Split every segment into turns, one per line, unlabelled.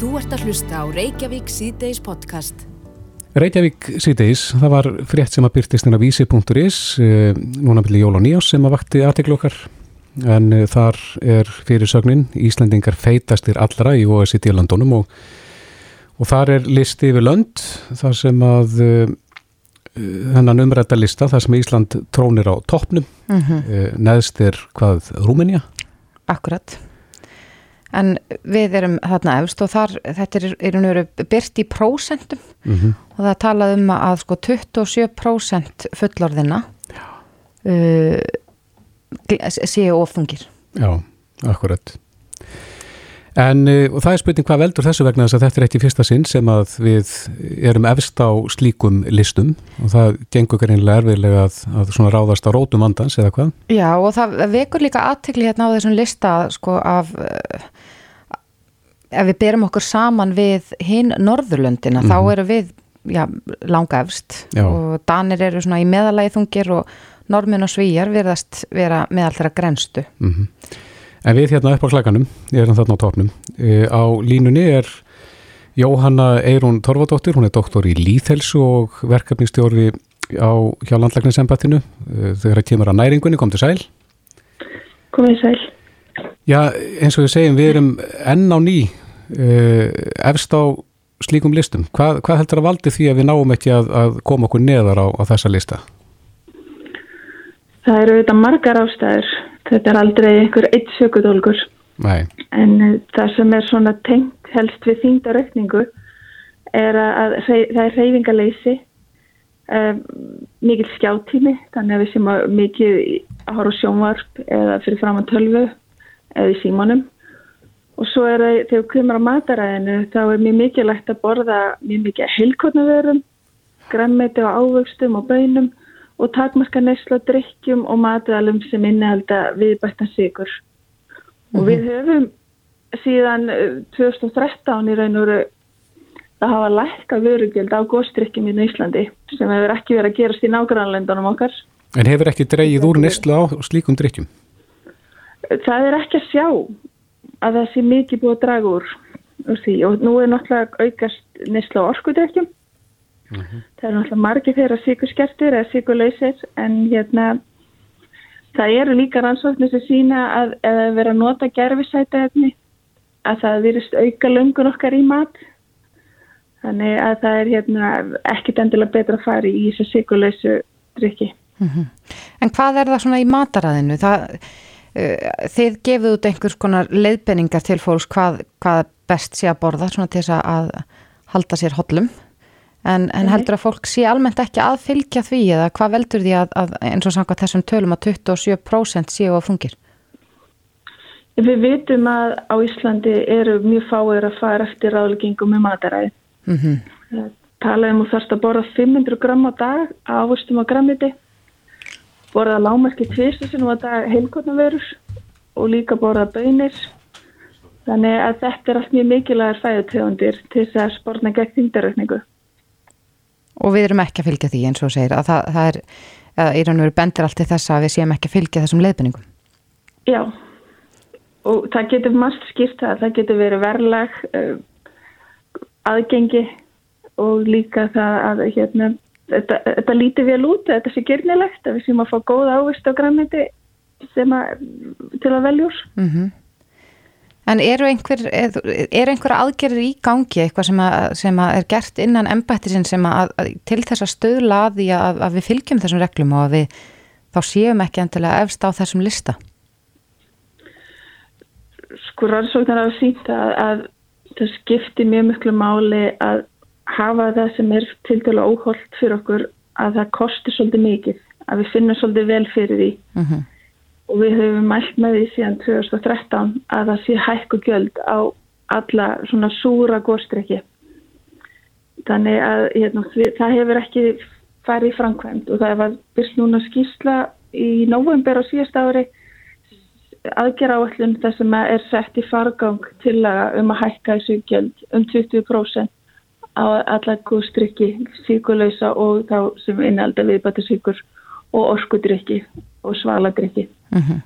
Þú ert að hlusta á Reykjavík síðdeis podcast.
Reykjavík síðdeis, það var frétt sem að byrtist inn á vísi.is eh, núna byrja jól og nýjás sem að vakti aðteglu okkar en eh, þar er fyrir sögnin Íslandingar feitastir allra í OECD-landunum og, og þar er listi yfir lönd þar sem að uh, hennan umrætta lista þar sem Ísland trónir á toppnum
Mm -hmm.
neðst er hvað Rúmenja
Akkurat. En við erum þarna efst og þar, þetta er, er byrt í prósentum
mm -hmm.
og það talað um að sko 27% fullorðina uh, séu ofungir.
Já, akkurat. En uh, það er spurning hvað veldur þessu vegna þess að þetta er eitt í fyrsta sinn sem að við erum efst á slíkum listum og það gengur greinlega erfiðlega að, að svona ráðast á rótum vandans eða hvað?
Já og það vekur líka aðtikli hérna á þessum lista sko af uh, ef við berum okkur saman við hinn Norðurlöndina þá
Mhm.
eru við já, langa efst
Já.
og Danir eru svona í meðalagi þungir og Normin og Svíjar verðast vera meðal þeirra grenstu.
Mm En við hérna upp á klaganum, erum þarna á topnum. E, á línunni er Jóhanna Eirún Torfadóttir, hún er doktor í líðhelsu og verkefnistjóri á hjá landlækningsembatinu. E, þegar það kemur að næringunni, kom til sæl.
Komið sæl.
Já, eins og við segjum, við erum enn á ný efst á slíkum listum. Hvað, hvað heldur að valdi því að við náum ekki að, að koma okkur neðar á, á þessa lista?
Það eru auðvitað margar ástæður. Þetta er aldrei einhver eitt sökudólgur.
Nei,
En uh, það sem er svona tengt helst við þýndaraukningu er að, að það er reyfingaleysi, uh, mikil skjáttími, þannig að við séum að mikið að horfa sjónvarp eða fyrir fram á tölvu eða í símanum. Og svo er það, þegar við kemur á mataræðinu, þá er mjög mikilvægt að borða mjög mikið heilkotnaverum, grammeti og ávöxtum og bönum og takmarka neysla drikkjum og matvæðalum sem innihalda viðbættan sigur. Og við höfum síðan eh, 2013 í raun og veru að hafa lækka vörugjöld á góðstrykkjum í Íslandi sem hefur ekki verið að gerast í nágrannlendunum okkar.
en hefur ekki dreigið úr neslu á slíkum drikkjum?
Það er ekki að sjá að það sé mikið búið að draga úr, úr því og nú er náttúrulega aukast neysla á orkudrykkjum. Það er náttúrulega margir þeirra síkurskertir eða síkurlausir en hérna það eru líka rannsóknir sem sína að ef það er verið að nota gerfisætaefni að það virist auka löngun okkar í mat. Þannig að það er hérna ekkit endilega betra að fara í þessu síkurlausu drykki.
En hvað er það svona í mataræðinu? Það, þið gefið út einhvers konar leiðbenningar til fólks hvað, hvað best sé að borða svona til þess að halda sér hollum. En, en heldur að fólk sé almennt ekki að fylgja því eða hvað veldur því að, að eins og samkvæmt þessum tölum að 27% séu að fungir?
Við vitum að á Íslandi eru mjög fáir að fara eftir ráðleggingum með mataræði.
Mm -hmm.
Talaðum og þarfst að borða 500 gram á dag ávustum á grammiti, borða lámarki tvisasunum á dag heilkotnaverur og líka borða bönir. Þannig að þetta er allt mjög mikilvægar fæðutegundir til þess að spórna gegn þingdarökningu.
Og við erum ekki að fylgja því eins og segir að það, það er, að í raun og veru bendir allt til þess að við séum ekki að fylgja þessum leiðbenningum.
Já, og það getur margt skýrt það. Það getur verið verðlag, uh, aðgengi og líka það að hérna, þetta, þetta líti vel út, þetta sé gyrnilegt, að við séum að fá góð ávist á græmiti sem að, til að veljúr.
Mm En eru einhver, er einhver aðgerðir í gangi eitthvað sem, að, sem að er gert innan embættisinn sem að, að til þess að stöðla að því að, að við fylgjum þessum reglum og að við þá séum ekki endilega efst á þessum lista?
Sko rannsóknar hafa sínt að, að það skiptir mjög miklu máli að hafa það sem er til dæla óholt fyrir okkur að það kostir svolítið mikið, að við finnum svolítið vel fyrir því.
Mm -hmm.
og við höfum mælt með því síðan 2013 að það sé hækku gjöld á alla svona súra góðstrykki. Þannig að hérna, það hefur ekki farið framkvæmt og það var byrst núna skýrsla í november á síðast ári aðgera áallun þar sem er sett í fargang til að um að hækka þessu gjöld um 20% á alla góðstrykki, síkulausa og þá sem innalda viðbættisíkur og orkudrykki og svaladrykki.
Mm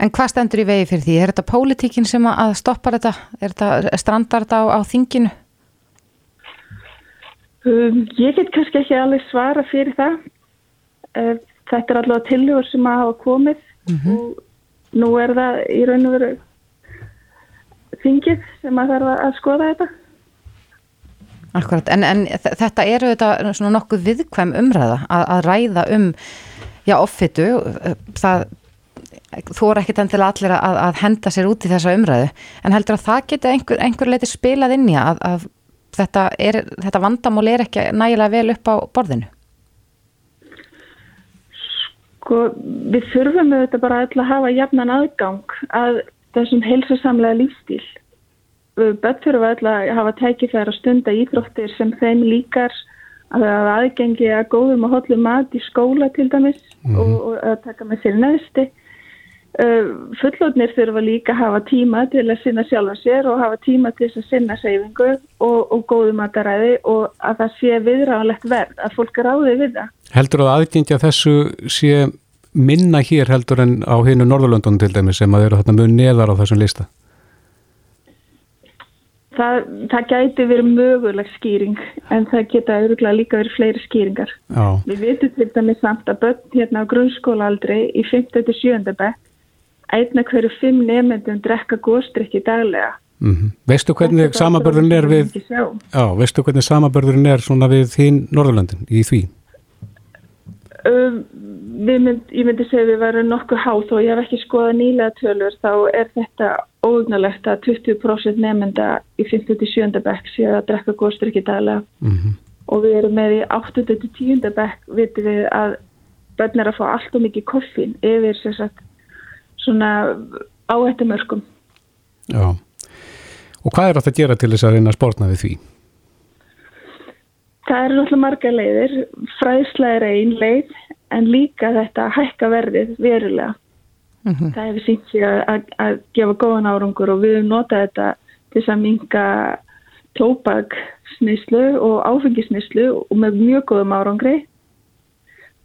En hvað stendur í vegi fyrir því? Er þetta pólitíkin sem að stoppa þetta? Er þetta strandar þetta á, á þinginu?
Um, ég get kannski ekki alveg svara fyrir það. Uh, þetta er allavega tilhugur sem að hafa komið mm -hmm. og nú er það í raun og veru þingið sem að þarf að skoða þetta.
Akkurat, en, en þetta eru þetta svona nokkuð viðkvæm umræða að, að ræða um, já, offitu, það þú er ekkit til allir að, að henda sér út í þessa umræðu. En heldur að það geti einhver, einhver leiti spilað inn í að, að þetta, er, þetta vandamál er ekki nægilega vel upp á borðinu?
Sko við þurfum auðvitað bara að hafa jafnan aðgang að þessum heilsusamlega lífstíl börn þurfum við að hafa tækifæra stunda íþróttir sem þeim líkar að aðgengi að góðum og hotlum mat í skóla til dæmis mm -hmm. og, og að taka með sér neðsti Uh, fullotnir þurfa líka að hafa tíma til að sinna sjálfa sér og hafa tíma til að sinna seyfingu og, og góðu mataræði og að það sé viðræðanlegt verð, að fólk ráði við það.
Heldur að aðgengja þessu sé minna hér heldur en á hinu Norðurlöndunum til dæmi sem að eru þarna mjög neðar á þessum lista?
Það, það gæti verið möguleg skýring en það geta auðvitað líka verið fleiri skýringar. Já. Við veitum til dæmi samt að börn hérna á grunnskólaaldri í 5.7. bekk einna hverju fimm nefndum drekka góðstrykki daglega.
Mm -hmm. Veistu hvernig samabörðurinn er við já, veistu hvernig samabörðurinn er svona við þín Norðurlandin í því?
Um, mynd, ég myndi segja við varum nokkuð háð og ég hef ekki skoðað nýlega tölur þá er þetta óugnalegt að 20% nefnda í 57. bekk séu að drekka góðstrykki daglega mm -hmm. og við erum með í 8-10. bekk vitum við að börn er að fá allt og mikið koffín yfir sérsagt svona áhættumörkum.
Já, og hvað er þetta að gera til þess að reyna að spórna við því?
Það eru náttúrulega marga leiðir, fræðslega er einn leið en líka þetta að hækka verðið verulega. Mm -hmm. Það hefur sínt sig að, að, að gefa góðan árangur og við höfum notað þetta til að minga tópagsnýslu og áfengisnýslu og með mjög góðum árangri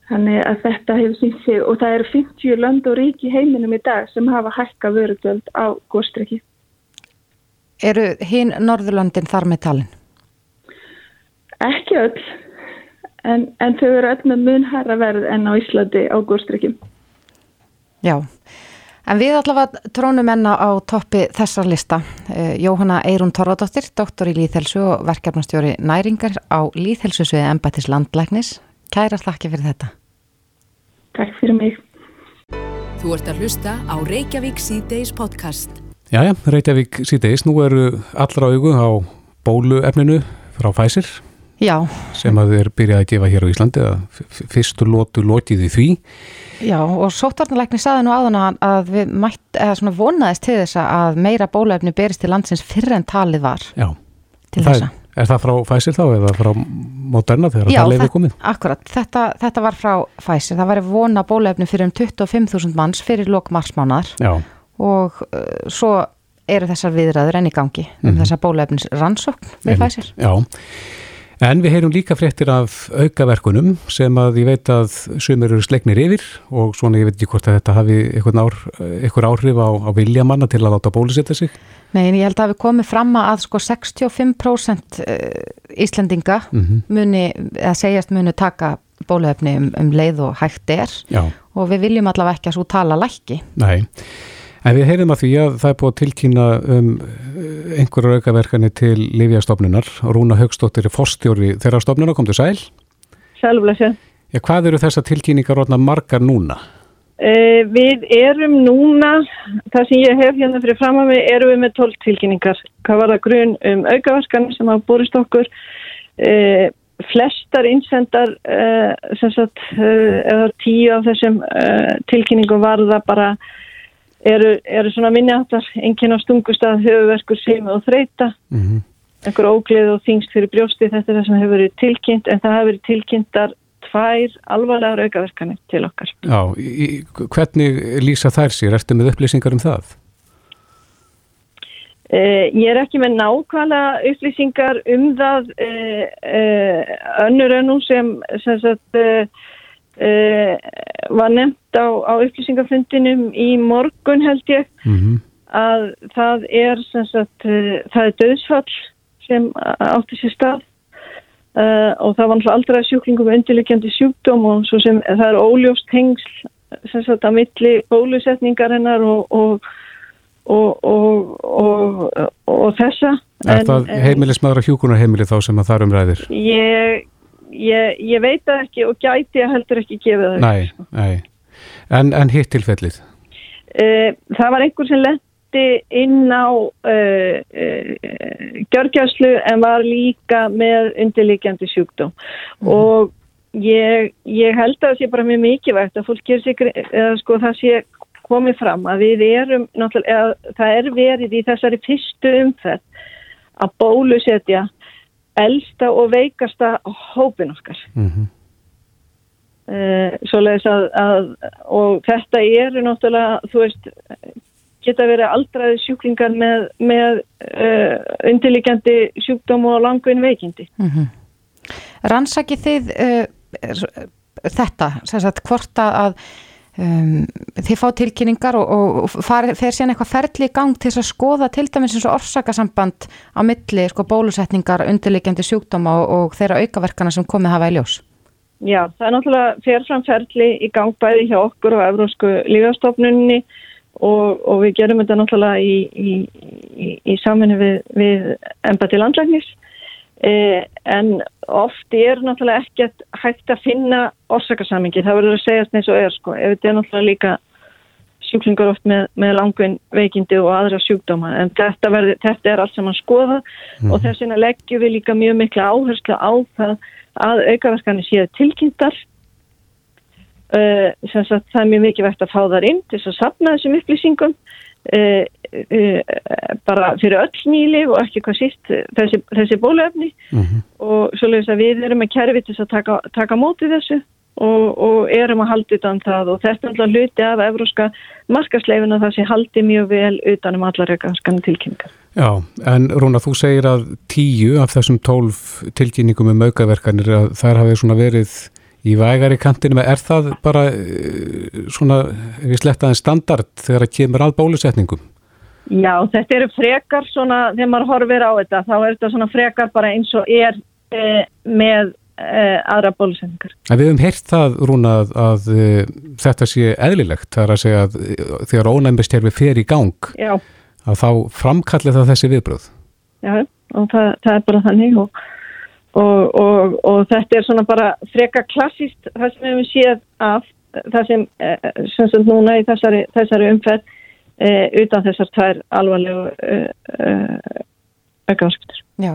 Þannig að þetta hefur sínt sig og það eru 50 lönd og ríki heiminum í dag sem hafa hækka vörugjöld á góðstrekki.
Eru hinn Norðurlöndin þar með talin?
Ekki öll, en, en þau eru öll með munhæra verð en á Íslandi á góðstrekki.
Já, en við allavega trónum enna á toppi þessar lista. Eh, Jóhanna Eirún Torradóttir, doktor í Líðhelsu og verkefnastjóri næringar á Líðhelsu sveið Embætis landlæknis. Kæra slakki fyrir þetta.
Takk fyrir mig.
Þú ert að hlusta á Reykjavík C-Days podcast.
Jæja, Reykjavík C-Days. Nú eru allra augu á bóluefninu frá Pfizer.
Já.
Sem að þeir byrjaði að gefa hér á Íslandi að fyrstu lótu lótiði því.
Já, og sóttarnalækni saði nú áðan að við mætt, eða svona vonaðist til þess að meira bóluefni berist til landsins fyrir en talið var.
Já.
Til þessa.
Er það frá Pfizer þá eða frá Moderna þegar Já, það leiði komið?
Já, akkurat. Þetta, þetta var frá Pfizer. Það var vona bólefni fyrir um 25.000 manns fyrir lok marsmánar og uh, svo eru þessar viðræður enn í gangi um mm -hmm. þessar bólefnis rannsókn með Pfizer.
Já, en við heyrum líka fréttir af aukaverkunum sem að ég veit að sumir eru slegnir yfir og svona ég veit ekki hvort að þetta hafi eitthvað áhrif á, á viljamanna til að láta bólusetta sig.
Nei, en ég held að við komum fram að sko 65% eh, Íslandinga mm -hmm. muni, eða segjast muni taka bólöfni um, um leið og hægt er Já. og við viljum allavega ekki að svo tala lækki.
Nei, en við heyrum að því að það er búið að tilkýna um eh, einhverju aukaverkani til Lífjastofnunar og Rúna Högstóttir er fórstjóri þeirra stofnuna, kom til sæl.
Sælumlega.
Já, hvað eru þessa tilkýningar orðna margar núna?
Uh, við erum núna, það sem ég hef hérna fyrir fram að mig, erum við með 12 tilkynningar. Hvað var það grunn um aukavarskan sem hafa búrist okkur? Uh, flestar innsendar, uh, sem sagt, eða tíu af þessum tilkynningum var það bara, eru, eru svona minnihattar, enginn á stungustaf, höfuverkur, seimu og þreita. Mm -hmm. einhver óglið og þingst fyrir brjósti, þetta er það sem hefur verið tilkynnt, en það hefur verið tilkynntar tvær alvarlegar aukaverkanir til okkar.
Já, í, hvernig lýsa þær sér? Ertu með upplýsingar um það?
Eh, ég er ekki með nákvæmlega upplýsingar um það eh, eh, önnur önnum sem, sem sagt, uh, var nefnt á, á upplýsingafundinum í morgun held ég
Mm -hmm.
að það er sem sagt, uh, það er döðsfall sem átti sér stað uh, og það var náttúrulega aldrei sjúklingum undirleikjandi sjúkdóm og svo sem það er óljóst hengsl sem sagt að milli bólusetningar hennar og, og, og, og, og þessa.
Er það heimilismæður og hjúkunarheimili þá sem að þar umræðir?
Ég, ég, ég veit það ekki og gæti að heldur ekki gefið það.
Nei, nei. En, en hitt tilfellið?
Uh, það var einhver sem lendi inn á uh, uh, gjörgjæslu en var líka með undirlíkjandi sjúkdóm mm. og ég, ég held að það sé bara mjög mikilvægt að fólk ger sig, eða sko það sé komið fram að við erum náttúrulega, það er verið í þessari fyrstu umferð að bólusetja elsta og veikasta hópin okkar
Mm -hmm.
uh, svoleiðis að, að og þetta eru náttúrulega þú veist geta verið aldraði sjúklingar með, með uh, undirlíkjandi sjúkdóm og langvinn veikindi
Mm -hmm. Rannsakið þið uh, þetta, sagt, hvort að um, þið fá tilkynningar og, og far, fer síðan eitthvað ferli í gang til að skoða til dæmis eins og orsakasamband á milli sko, bólusetningar, undirleikjandi sjúkdóma og, og þeirra aukaverkana sem komið hafa í ljós?
Já, það er náttúrulega ferframferli í gang bæði hjá okkur og Evrósku lífastofnunni og, og við gerum þetta náttúrulega í, í, í, í saminu við, við embati landlæknis en oft er náttúrulega ekkert hægt að finna orsakasamingi, það verður að segja eins og er sko, ef þetta er náttúrulega líka sjúklingar oft með, með langvinn veikindi og aðra sjúkdóma. En þetta, verður, þetta er allt sem að skoða. Mm. og þess vegna leggjum við líka mjög mikla áherslu á það að aukaverkanir séu tilkynntar. Uh, sem sagt það er mjög mikið vegt að fá þar inn til þess að sapna þessum upplýsingum. Uh, bara fyrir öll nýlif og ekki hvað síst þessi, þessi bóluefni
Mm -hmm.
og svoleiðis að við erum með kerfi til að taka, taka móti þessu og, og erum að halda utan það og þetta er alltaf hluti af evróska markasleifinu það sem haldi mjög vel utan um allar aukarskan tilkynningar.
Já, en Rúna, þú segir að tíu af þessum tólf tilkynningum um aukaverkanir að þær hafi svona verið í vægari kantinu, er það bara eh, svona, ef ég sletta en standard þegar það kemur að bólusetningum?
Já, þetta eru frekar svona, þegar maður horfir á þetta, þá er þetta svona frekar bara eins og er e, með e, aðra bólusetningar.
En við hefum heyrt það, Rúna, að, að e, þetta sé eðlilegt, það er að segja að e, þegar ónæmistjærfi fer í gang,
Já,
að þá framkalli það þessi viðbröð.
já, og það, það er bara þannig og, og, og, og þetta er svona bara frekar klassist það sem við hefum séð af það sem, e, sem sem núna í þessari, þessari umferð e, utan þessar tvær alvarlegu e, e, aukaverskiptur.
Já,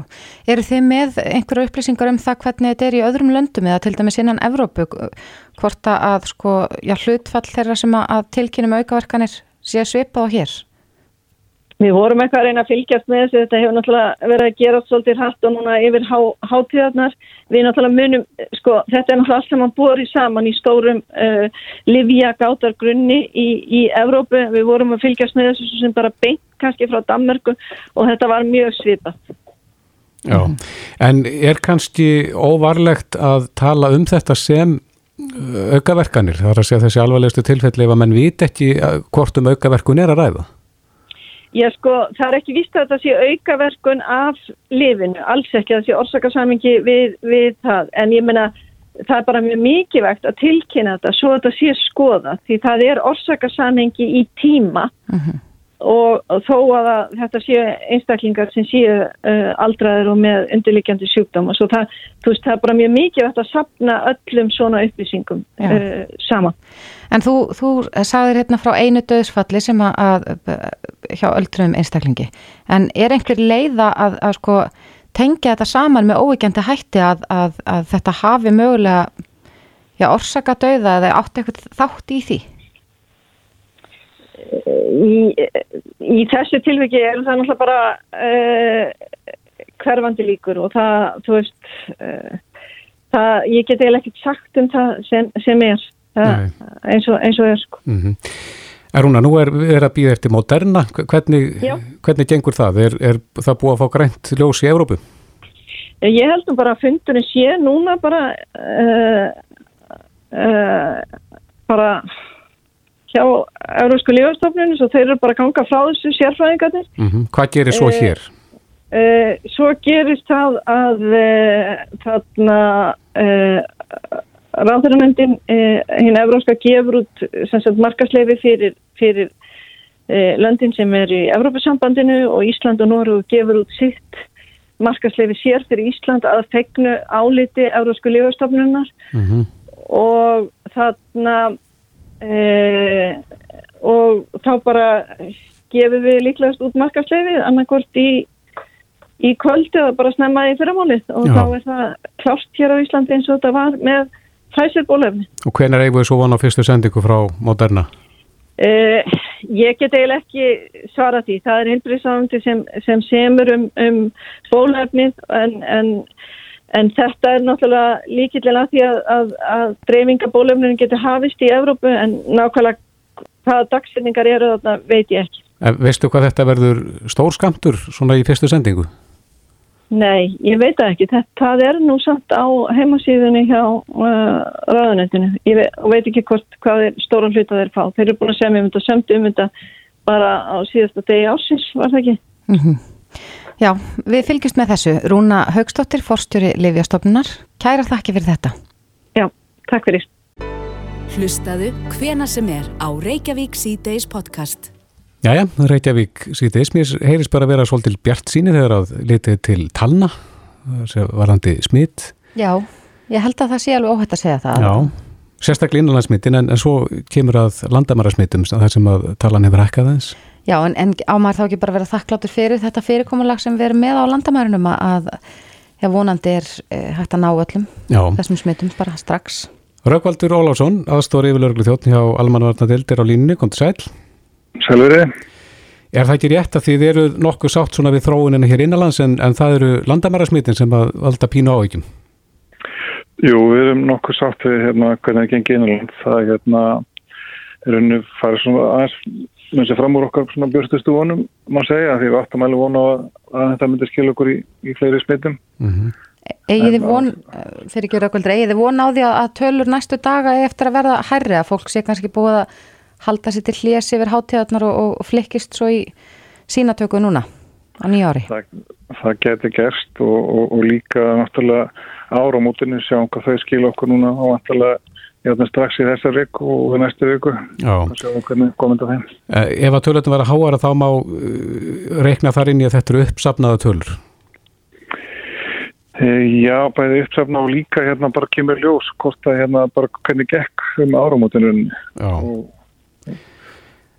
eru þið með einhverju upplýsingar um það hvernig þetta er í öðrum löndum eða til dæmis innan Evrópu hvort að sko, já, hlutfall þeirra sem að, tilkynum aukaverkanir sé svipað á hér?
Við vorum eitthvað að reyna að fylgjast með þessu, þetta hefur náttúrulega verið að gera svolítið hrætt og núna yfir há, hátíðarnar. Við náttúrulega munum, sko, þetta er náttúrulega allt sem mann búið saman í stórum uh, livja gátargrunni í, í Evrópu. Við vorum að fylgjast með þessu sem bara beint kannski frá Danmarku og þetta var mjög svipað.
Já, en er kannski óvarlegt að tala um þetta sem aukaverkanir? Það er að segja þessi alvarlegustu tilfelli ef að menn vit ekki hvort um aukaverkun er að ræða.
Já sko, það er ekki vist að þetta sé aukaverkun af lifinu, alls ekki að það sé orsakasamingi við, við það, en ég menna það er bara mjög mikilvægt að tilkynna þetta svo að þetta sé skoða, því það er orsakasamingi í tíma
Mhm.
og, og þó að þetta séu einstaklingar sem séu uh, aldraður og með undirliggjandi sjúkdóm og svo það, þú veist, það er bara mjög mikilvægt að sapna öllum svona upplýsingum uh, saman.
En þú, þú sagðir hérna frá einu döðsfalli sem að, að hjá öldruðum einstaklingi. En er einhver leiða að, að sko tengja þetta saman með óvíkjandi hætti að, að, að þetta hafi mögulega já, orsaka döða eða átt eitthvað þátt í því?
Í, í þessu tilviki er það náttúrulega bara uh, hverfandi líkur og það, þú veist uh, það, ég get eiginlega ekkert sagt um það sem, sem er það, eins, og, eins og er sko.
Mm -hmm. Rúna, nú er, er að býða eftir Moderna, hvernig, hvernig gengur það? Er, er það búið að fá grænt ljós í Evrópu?
Ég held nú bara að fundurinn sé núna bara uh, bara hjá Európsku lífastofnunum svo þeir eru bara að ganga frá þessu sérfræðingarnir.
Mm -hmm. Hvað gerir svo
Eh,
hér?
Uh, svo gerist það að uh, þarna ráðurumöndin hinn Evróska gefur út markasleifi fyrir, fyrir löndin sem er í Evrópasambandinu og Ísland og Nóru gefur út sitt markasleifi sér fyrir Ísland að fegnu áliti Evrósku lífastofnunar
Mm -hmm.
og þarna e, og þá bara gefum við líklegast út markasleifið annarkvort í, í kvöld eða bara snemma í fyrramálið og
Já.
þá er það klárt hér á Íslandi eins og þetta var með Pfizer-bólefni.
Og hvenær eigum við svo von á fyrstu sendingu frá Moderna?
E, ég get eiginlega ekki svara því. Það er heilbriðsáðandi sem, sem semur um, um bólefnið en, en En þetta er náttúrulega líkillega því að, að, að dreifingabólefninu getur hafist í Evrópu en nákvæmlega hvaða dagsetningar eru þarna veit ég ekki.
En veistu hvað þetta verður stór skamtur svona í fyrstu sendingu?
Nei, ég veit það ekki. Þetta, það er nú samt á heimasíðunni hjá uh, ráðunetinu. Ég veit, veit ekki hvort hvað er stóran hluta þeir fá. Þeir eru búin að semja um þetta, sömdu um þetta bara á síðasta degi ásins, var það ekki?
Mm Já, við fylgjumst með þessu. Rúna Haugstóttir, forstjóri Livjastofnunar. Kæra þakki fyrir þetta.
Já, takk fyrir.
Hlustaðu hvena sem er á Reykjavík C-Days podcast.
Jæja, Reykjavík síðdeis, mér heyrðis bara að vera svolítil bjart síni þegar að litið til talna, varandi smitt.
Já, ég held að það sé alveg óhætt að segja það.
Já, sérstaklega innanlandsmittin en, en svo kemur að landamærasmittum þar sem að talan hefur hækkað aðeins.
Já, en, en ámar þá ekki bara vera þakkláttur fyrir þetta fyrirkomulag sem við erum með á landamærunum að já, vonandi er eh, hægt að ná öllum
Já,
þessum smittum bara strax.
Rökkvaldur Ólásson, aðstóri yfirlörglu þjóttn hjá Almanvarnadildir á línunni, kom til sæl.
Selveri,
Er það ekki rétt að þið eru nokkuð sátt svona við þróunina hér innanlands en, en það eru landamærasmittin sem að valda pínu áhyggjum?
jú, við erum nokkuð sátt við hérna hvernig það gengi innanland. Það er hérna, er henni farið svona aðeins með sér fram úr okkar svona björstustu vonum, má segja, því við áttum alveg vona á að, að þetta myndi skilja okkur í, í fleiri smittum.
Mm
Egið þið von, fyrir ekki raukvöldur, egið þið von á því að, að tölur næstu daga eigi eftir að verða hærri að fólk sé kannski búið að halda sér til hljés yfir hátíðarnar og, og, flikkist svo í sínatöku núna á nýjári.
Það, það geti gerst og, og, og líka náttúrulega áramótinu sjáum hvað þau skilja okkur núna og náttúrulega játna strax í þessar viku og næstu viku
Já.
og sjáum hvernig komið það þeim.
Eh, Ef að tölöldum var að háara þá má uh, reikna þar inn í að þetta eru uppsafnaða tölur.
Eh, Já, bæði uppsafna og líka hérna bara kemur ljós hvort að hérna bara hvernig gekk um áramótunum
Já.
og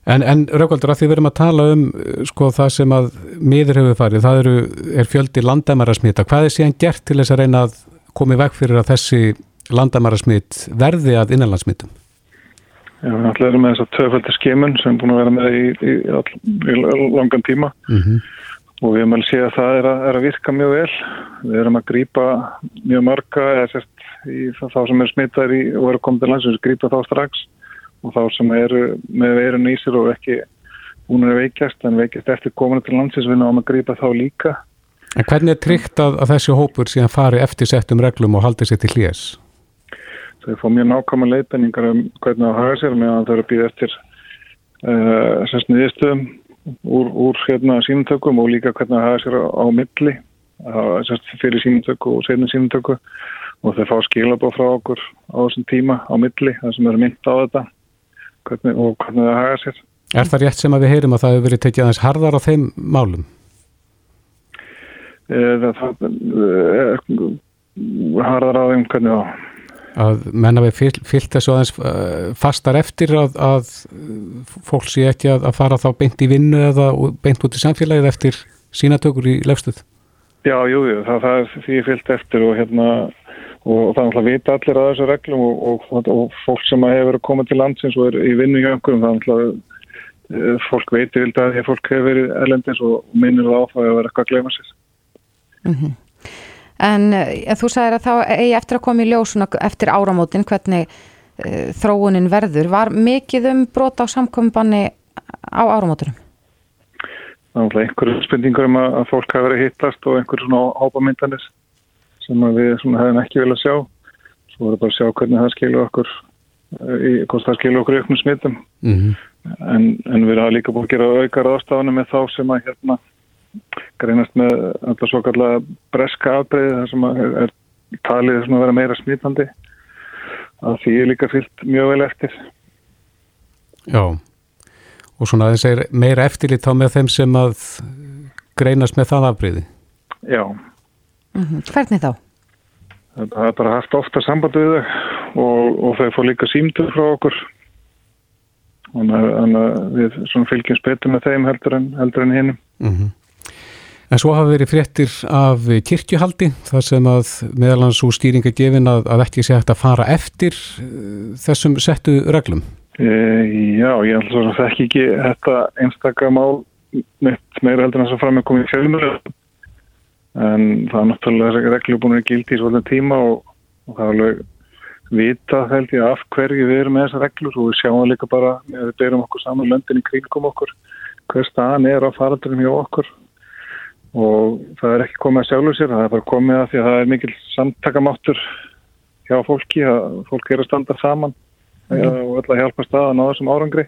En, en Rökkvaldur, að því við erum að tala um sko það sem að miður hefur farið, það eru, er fjöldi landamærasmita. Hvað er síðan gert til þess að reyna að koma í veg fyrir að þessi landamærasmit verði að innanlandsmitum?
Já, við náttúrulega erum með þess að töföldi skimun sem er búin að vera með í, í, í, í langan tíma
Mm -hmm.
og við erum alveg séð að það er að, er að virka mjög vel. Við erum að grípa mjög marga eða sérst þá sem er smittar í, og eru komið til landsins, grípa þá strax og þá sem eru með veirun í sér og ekki búin að veikjast en veikjast eftir kominu til landsins við náum að grípa þá líka.
En hvernig er tryggt að, að þessi hópur síðan fari eftir settum reglum og haldi sér til hlés?
Þau fá mjög nákvæma leiðbenningar um hvernig það hafa sér meðan þau eru að býða eftir uh, semst niðurstöðum úr, úr hérna, sínumtökum og líka hvernig það hafa sér á, á milli semst fyrir sínumtöku og seinum sínumtöku og þau fá skilabóð frá okkur á þessum tíma á milli það sem eru mynd á þetta hvernig, og hvernig það hafa sér.
Er það rétt sem að við heyrum að það hefur verið tekið aðeins harðar á þeim málum?
Uh, það uh, harðar á þeim hvernig það
Að menna við fyllt, fyllt þessu aðeins uh, fastar eftir að, að fólk sé ekki að, að fara þá beint í vinnu eða beint út í samfélagið eftir sínatökur í lefstuð?
Já, jú, jú, það, það er því fyllt eftir og hérna og það er náttúrulega vita allir að þessu reglum og, og, og fólk sem hefur komið til landsins og er í vinnu hjá einhverjum, það er náttúrulega eh, fólk veitir vildi að því að fólk hefur verið erlendins og minnir það á það að vera eitthvað að gleyma sér.
Mm En uh, þú sagðir að þá eigi eftir að koma í ljós eftir áramótin hvernig uh, þróunin verður. Var mikið um brota á samkombanni á
er náttúrulega einhverju spurningur um að, að fólk hafi verið hittast og einhverju svona ápamyndanis sem að við svona hefum ekki viljað sjá. svo voru bara að sjá hvernig það skilur okkur í, hvort það skilur okkur ykkur smittum
Mm -hmm.
en, en við erum líka búin að gera aukar ástafanum með þá sem að hérna greinast með þetta svo kallega breska afbreyði þar sem er, er talið sem að vera meira smitandi. Að því er líka fyllt mjög vel eftir.
Já, og svona aðeins er meira eftirlit þá með þeim sem að greinast með það afbreyði.
Já,
Mm -hmm. Hvernig þá?
það er bara haft ofta samband við þau og, og þau fór líka símtur frá okkur. Þannig að- við fylgjum betur með þeim heldur en, heldur en hinnum
Mm En svo hafa verið fréttir af kirkjuhaldi þar sem að meðalans úr stýringa gefin að, að ekki sé hægt að fara eftir eh, þessum settu reglum.
e, Já, ég ætla svo að þekki ekki þetta einstaka mál mitt meira heldur en þess að fram með komið í fjölmjölu en það er náttúrulega þessi reglu búin að gildi í svolítið tíma og, og það er alveg vita held ég af hverju við erum með þessar reglur. Og við sjáum líka bara við berum okkur saman löndin í kringum okkur hver staðan er á faraldurum hjá okkur og það er ekki komið að sjálfu sér, það er bara komið að því að það er mikil samtakamáttur hjá fólki, að fólk er að standa saman mm. og öll að hjálpa stað að ná þessum árangri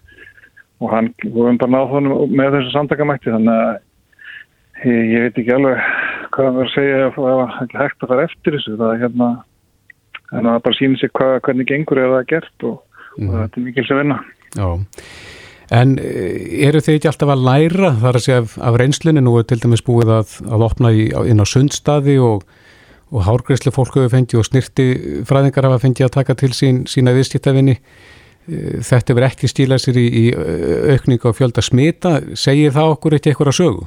og hann, höfum bara náð honum með þessu samtakamætti þannig að ég, ég veit ekki alveg hvað það verður að segja ef það er hægt að fara eftir þessu það er hérna það bara sýnir sig hvað, hvernig gengur eða það er gert og,
Mhm.
og þetta er mikil sem vinna
Já, en eh, eru þið ekki alltaf að læra þar að segja af, af reynslunni? Nú er til dæmis búið að, að opna í, inn á sundstaði og, og hárgreislu fólk hefur fengið og snirti fræðingar hafa fengið að taka til sín, sína viðskiptafinni þetta verður ekki stílað sér í, í aukningu á fjölda smita. Segir það okkur ekki eitthvað að sögu?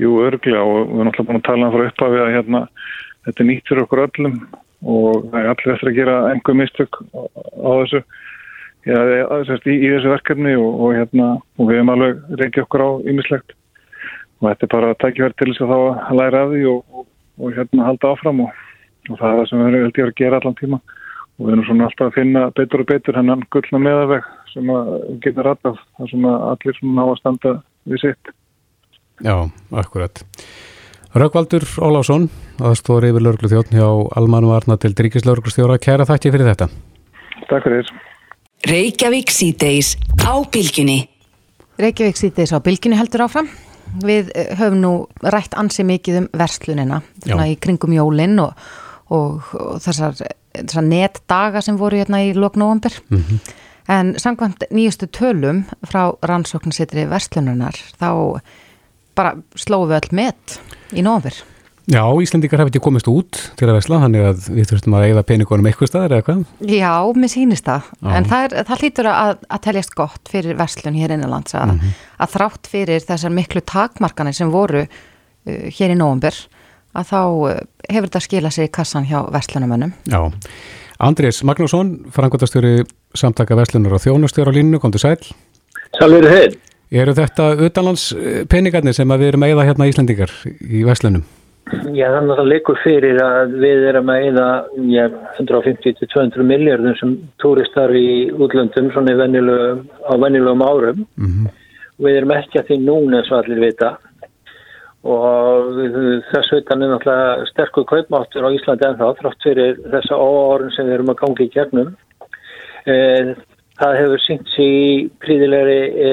Jú, örglega og við erum alltaf búin að tala um frá upphafi að hérna, þetta er nýtt fyrir okkur öllum og það er allir eftir að gera einhver mistök á þessu já, að, sérst, í, í þessu verkefni og, og, hérna, og við hefum alveg reykið okkur á ýmislegt og þetta er bara að tækja til þess að þá að læra af því og, og, og hérna halda áfram og, og það er það sem við ég að gera allan tíma og við erum svona alltaf að finna betur og betur hennan gullna meðaveg sem að geta ratað þar sem að allir svona ná að standa við sitt
Já, akkurat. Rökkvaldur Ólásson, aðstóður yfir lörglu þjóttn hjá Almanu Arna til Dríkislörglustjóra. Kæra þakki fyrir þetta.
Takk fyrir.
Reykjavík síðdeis á bylginni.
Reykjavík síðdeis á bylginni heldur áfram. Við eh, höfum nú rætt ansi mikið um verslunina svona í kringum jólinn og, og, og þessar, þessar netdaga sem voru hérna í loknóambur.
Mhm.
En samkvæmt nýjustu tölum frá rannsóknarsittri verslununar þá bara slóum við öll met í nóambur.
Já, Íslendingar hafi ekki komist út til að vesla, þannig að við þurftum að eigða peningunum eitthvað staðar eða hvað?
Já, mér sýnist það.
Já.
En það, er, það hlýtur að, að teljast gott fyrir verslun hér innanlands að, að þrátt fyrir þessar miklu takmarkanir sem voru uh, hér í nóvambur að þá uh, hefur þetta skilað sig í kassan hjá verslunumönnum.
Já. Andrés Magnússon, frangotastjóri samtaka verslunar og þjónustjóra á línu, kom til sæl.
Sælur þeir.
Eru þetta utanlands eh, peningarnir sem að við erum að eigða hérna Íslendingar í verslunum?
Já, þannig að það leikur fyrir að við erum að eða ja, 150-200 miljardum sem túristar í útlöndum svona í venjulegu, á venjulegum árum.
Mm
Við erum ekki að því núna eins og allir vita og þess veitan er náttúrulega sterkur kaupmáttur á Íslandi ennþá þrátt fyrir þessa óorun sem við erum að gangi í gegnum. Það hefur syngt sér í príðilegri e,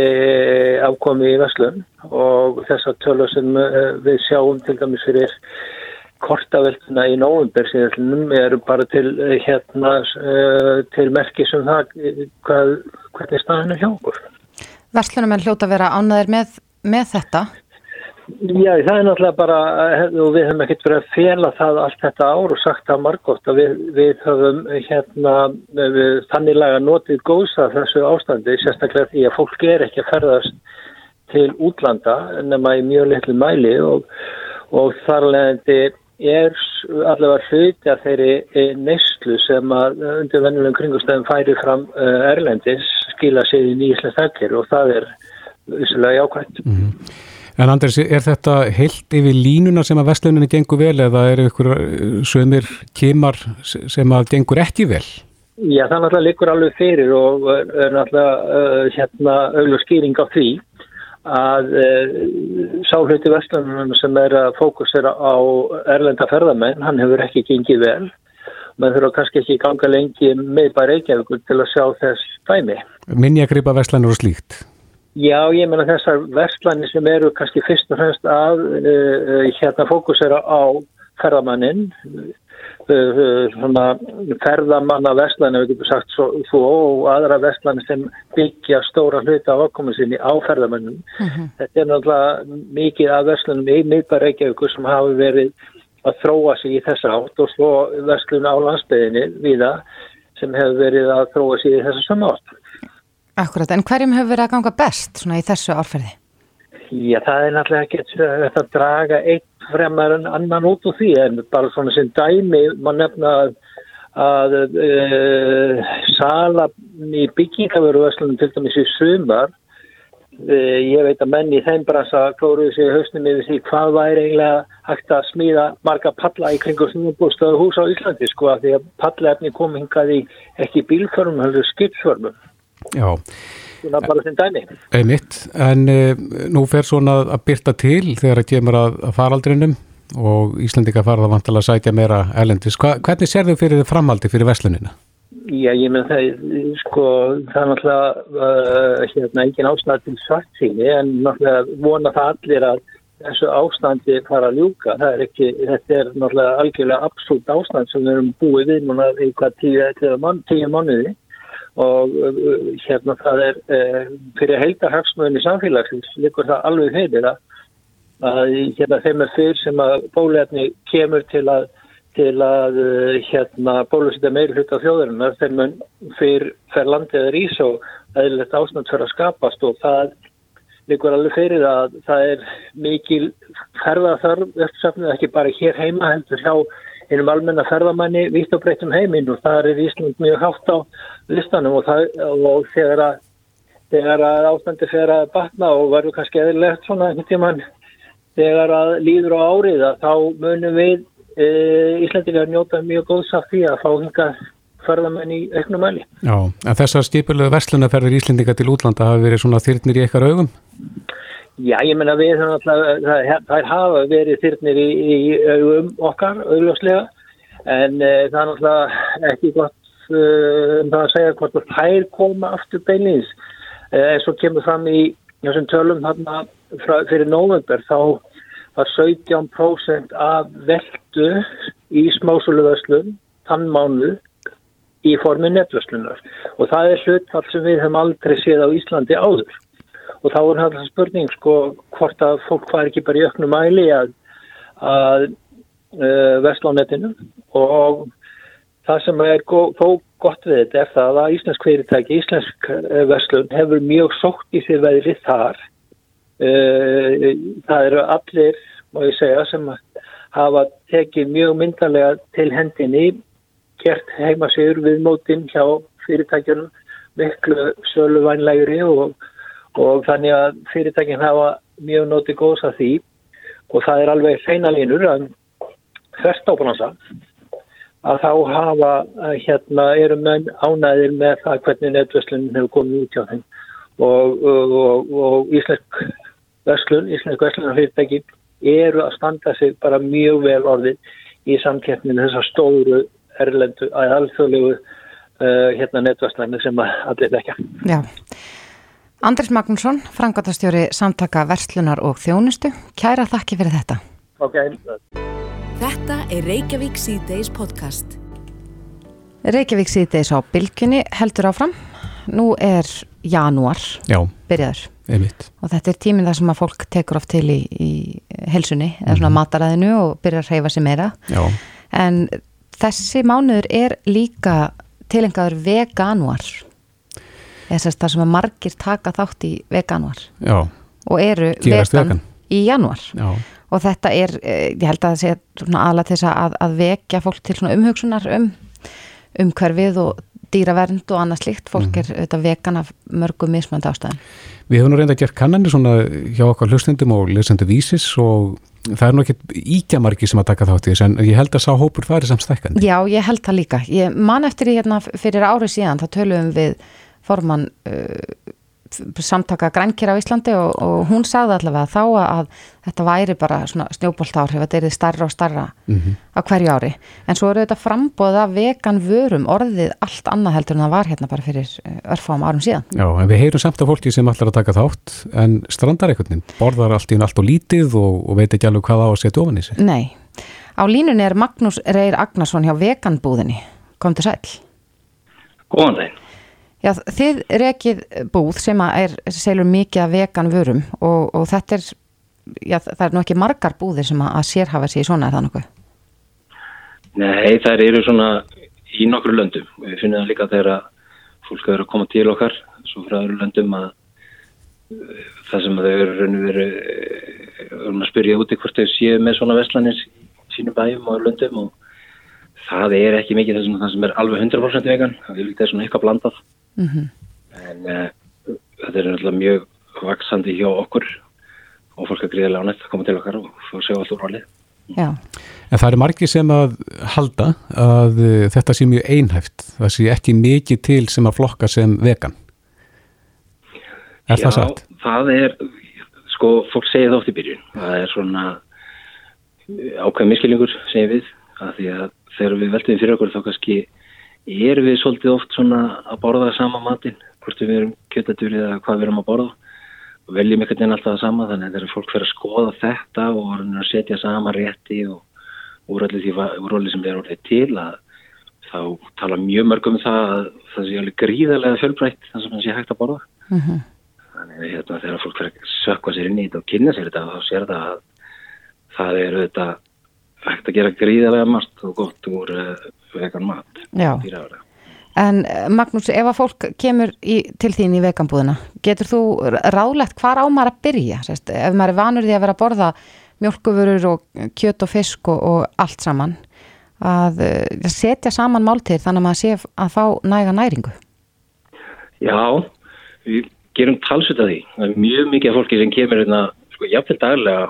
afkomi í Veslun og þessar tölur sem e, við sjáum til dæmis fyrir kortaveltuna í nóvumber síðan eru bara til e, hérna e, til merkis um það hvað, hvernig staðinu hjá okkur.
Verslunumenn hljóta að vera ánæðir með, með þetta.
Já, það er náttúrulega bara, og við höfum ekkert verið að fjela það allt þetta ár og sagt það margótt að við, við höfum hérna við, þannig laga notið góðsa þessu ástandi, sérstaklega því að fólk er ekki að ferðast til útlanda nema í mjög litlu mæli og, og þar leðandi er allavega hluti að þeirri neyslu sem að undir vennulegum kringustæðum færi fram erlendis skila sig í nýjislega þakkir og það er vissulega jákvæmt.
-hmm. En Andris, er þetta heilt yfir línuna sem að vestluninni gengur vel eða eru ykkur sömur kemar sem að gengur ekki vel?
Já, það náttúrulega likur alveg fyrir og er náttúrulega uh, hérna auðvitað skýring á því að uh, sáhluti vestlunum sem er að fókusera á erlenda ferðamenn, hann hefur ekki gengið vel maður þurfa kannski ekki ganga lengi með bara Reykjavíkur til að sjá þess dæmi.
Minni að gripa verslanir og slíkt?
Já, ég menna þessar verslanir sem eru kannski fyrst og fremst að uh, hérna fókusera á ferðamannin, uh, svona ferðamanna verslanir, við getum sagt svo, svo og aðra verslanir sem byggja stóra hluta á okkomu sinni á ferðamannum. Uh -huh. Þetta er náttúrulega mikið af verslanum í miðbar Reykjavíkur sem hafi verið að þróa sig í þessa átt og svo verslun á landsbyðinni viða sem hefur verið að þróa sig í þessa sama átt.
Akkurat, en hverjum hefur verið að ganga best svona í þessu árferði?
Já, það er náttúrulega ekki að draga eitt fremar en annan út úr því en bara svona sem dæmi maður nefna að, að uh, sala í byggingaveru verslunum til dæmis í sumar uh, ég veit að menn í þeim bransa klóruðu sig hausnum yfir því hvað væri eiginlega hægt að smíða marga palla í kringu snúbústöðu hús á Íslandi sko að því að pallefni kom hingaði ekki bílförmum, heldur skipsförmum
Já
Svona bara sem dæmi.
Einmitt, en e, nú fer svona að byrta til þegar það kemur að, að faraldrinum og Íslandika farða vantala að sætja meira elendis. Hva, hvernig sér þau fyrir framaldi fyrir veslunina?
Já, ég menn það, sko, það er náttúrulega uh, hérna, engin ástæð til svart síni en náttúrulega vona það allir að þessu ástandi fara að ljúka. Það er ekki, þetta er náttúrulega algjörlega absúlt ástand sem við erum búið við núna í hvað tíu mánuði og uh, hérna það er uh, fyrir heildahagsmöðin í samfélagsins líkur það alveg heilir að, hérna þeim er fyrr sem að bólefni kemur til að til að uh, hérna bólusita meiri hlut af þjóðarinnar þeim fyrr fer landið er ís og eðlilegt ástand fyrir að skapast og það líkur alveg fyrir að það er mikil uppsafnið ekki bara hér heima heldur hjá einum almenna ferðamanni vitt og breytum heiminn og það er Ísland mjög hátt á listanum og, það, og þegar að þegar að ástandi fer að batna og verður kannski eðlilegt svona tíman þegar að líður á árið að þá munum við e, Íslandingar njóta mjög góðs af því að fá hinga ferðamenn í auknum mæli.
Já, en þessar stipulegu verslunarferðir Íslandingar til útlanda hafi verið svona þyrnir í eitthvað augum?
Já, ég menna við það hafa verið þyrnir í, í augum okkar, augljóslega, en e, það er náttúrulega ekki gott uh, um það að segja hvort þær koma aftur beinins. E, en svo kemur fram í þessum tölum þarna frá, fyrir november, þá var 17% af veldu í smásuluverslun þann mánu í formi netverslunar og það er hlutfall sem við hefum aldrei séð á Íslandi áður og þá er það spurning sko hvort að fólk var ekki bara í öknum mæli að, að uh, vesla á netinu. Og það sem er þó gott við þetta er það að Íslensk fyrirtæki, Íslensk veslun hefur mjög sótt í því veðrið þar. Uh, það eru allir, má ég segja, sem hafa tekið mjög myndarlega til hendinni gert heima sigur við mótin hjá fyrirtækjunum miklu söluvænlegri og og þannig að fyrirtækinn hafa mjög notið góðs að því og það er alveg feina línur að hvert ábransa að þá hafa hérna eru menn ánæðir með það hvernig netverslunum hefur komið út hjá þeim og, og, og, Íslensk verslun, Íslensk verslun og fyrirtæki eru að standa sig bara mjög vel orðið í samkeppninu þessar stóru erlendu að alþjóðlegu uh, hérna netverslunum sem allir vekja.
Já. Andris Magnússon, frangatastjóri samtaka Verslunar og Þjónustu, kæra þakki fyrir þetta.
Ok.
Þetta er Reykjavík C-Days podcast.
Reykjavík C-Days á Bilginni heldur áfram. Nú er janúar
Já,
byrjaður
einmitt.
og þetta er tíminn þar sem að fólk tekur oft til í, í helsunni eða svona mataræðinu og byrjar að hreyfa sig meira.
Já,
En þessi mánuður er líka tilengaður veganuar þess að það margir taka þátt í veganuar
já,
og eru vegan,
vegan.
í januar
já,
og þetta er, eh, ég held að það sé til þess að, að vekja fólk til umhugsunar um umhverfið og dýravernd og annað slíkt fólk
Mhm.
er auðvitað vegan af mörgum mismönd ástæðum
Við höfum nú reynda að gera kannanir svona hjá okkar hlustendum og lesendu vísis og það er nú ekki íkjamarki sem að taka þátt í þess en ég held að sá hópur fari samt stækkandi.
Já, ég held það líka. Ég man eftir því hérna fyrir árið síðan, þá töluðum við formann uh, samtaka grænkjara á Íslandi og, og hún sagði allavega þá að þetta væri bara svona snjóboltárhif þetta er starra og starra mm -hmm. á hverju ári. En svo eru þetta frambóða vegan vörum orðið allt annað heldur en það var hérna bara fyrir eh, örfám árum síðan.
Já, en við heyrum samt af fólki sem allar að taka þátt en strandar veginn, borðar allt í hún allt og lítið og, og veit ekki alveg hvað á að setja ofan í sig?
Nei, á línunni er Magnús Reyr Agnarsson hjá veganbúðinni. Kom til sæl
Góðan daginn
Já, þið rekið búð sem er, selur mikið að vegan vörum og, og þetta er, já, það er nú ekki margar búðir sem að, að sérhafa sér í svona, er það nokkuð?
Nei, það eru svona í nokkru löndum. Við finnum það líka þegar fólk eru að koma til okkar, svo frá öðru löndum að það sem þau eru raun og veru um að spyrja úti hvort þau séu með svona vestlanins sínum bæjum og löndum og það er ekki mikið þess að það sem er alveg 100% vegan, það er svona eitthvað blandað mm -hmm. en uh, þetta er náttúrulega mjög vaksandi hjá okkur og fólk er gríðilega ánægt að koma til okkar og fá að sjá allt úr álið
Já.
En það er margi sem að halda að uh, þetta sé mjög einhæft það sé ekki mikið til sem að flokka sem vegan Er
Já,
það satt?
Já, það er sko, fólk segir það oft í byrjun það er svona ákveð miskilningur, segir við að því að þegar við veltum fyrir okkur þá kannski erum við svolítið oft svona að borða sama matinn, hvort við erum kjötadur eða hvað við erum að borða og veljum einhvern veginn alltaf það sama þannig að þegar fólk fyrir að skoða þetta og að setja sama rétti og úr allir því úrróli sem er orðið til að þá tala mjög mörg um það að það sé alveg gríðarlega fjölbreytt þannig sem það sé hægt að borða mm -hmm. þannig að hérna, þegar fólk fyrir að sökka sér inn í þetta og kynna sér þetta þá sér það að það er auðvitað hægt að gera gríðarlega margt og gott úr uh, vegan mat.
En eh, Magnús, ef að fólk kemur í, til þín í veganbúðina, getur þú ráðlegt hvar á maður að byrja? Sest, ef maður er vanur því að vera að borða mjölkufurur og kjött og fisk og, og allt saman, að, eh, setja saman máltið þannig að maður sé að fá næga næringu?
Já, við gerum talsut að því. Það er mjög mikið af fólki sem kemur hérna, sko, jafnveld daglega